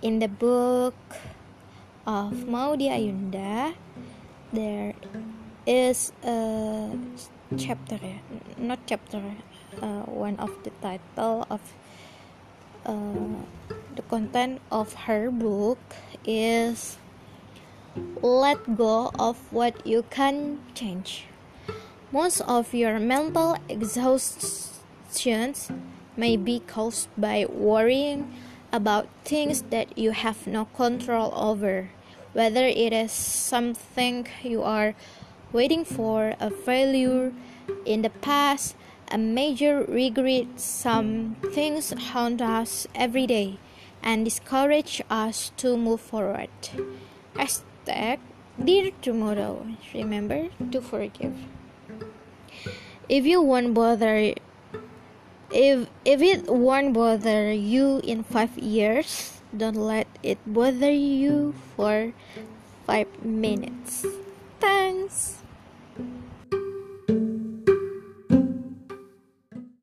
in the book of Maudy Ayunda, there is a chapter, not chapter, uh, one of the title of uh, the content of her book is let go of what you can change. Most of your mental exhaustions may be caused by worrying about things that you have no control over, whether it is something you are waiting for, a failure in the past, a major regret. Some things haunt us every day and discourage us to move forward. Hashtag Dear Tomorrow. Remember to forgive. If you won't bother if if it won't bother you in five years, don't let it bother you for five minutes. Thanks.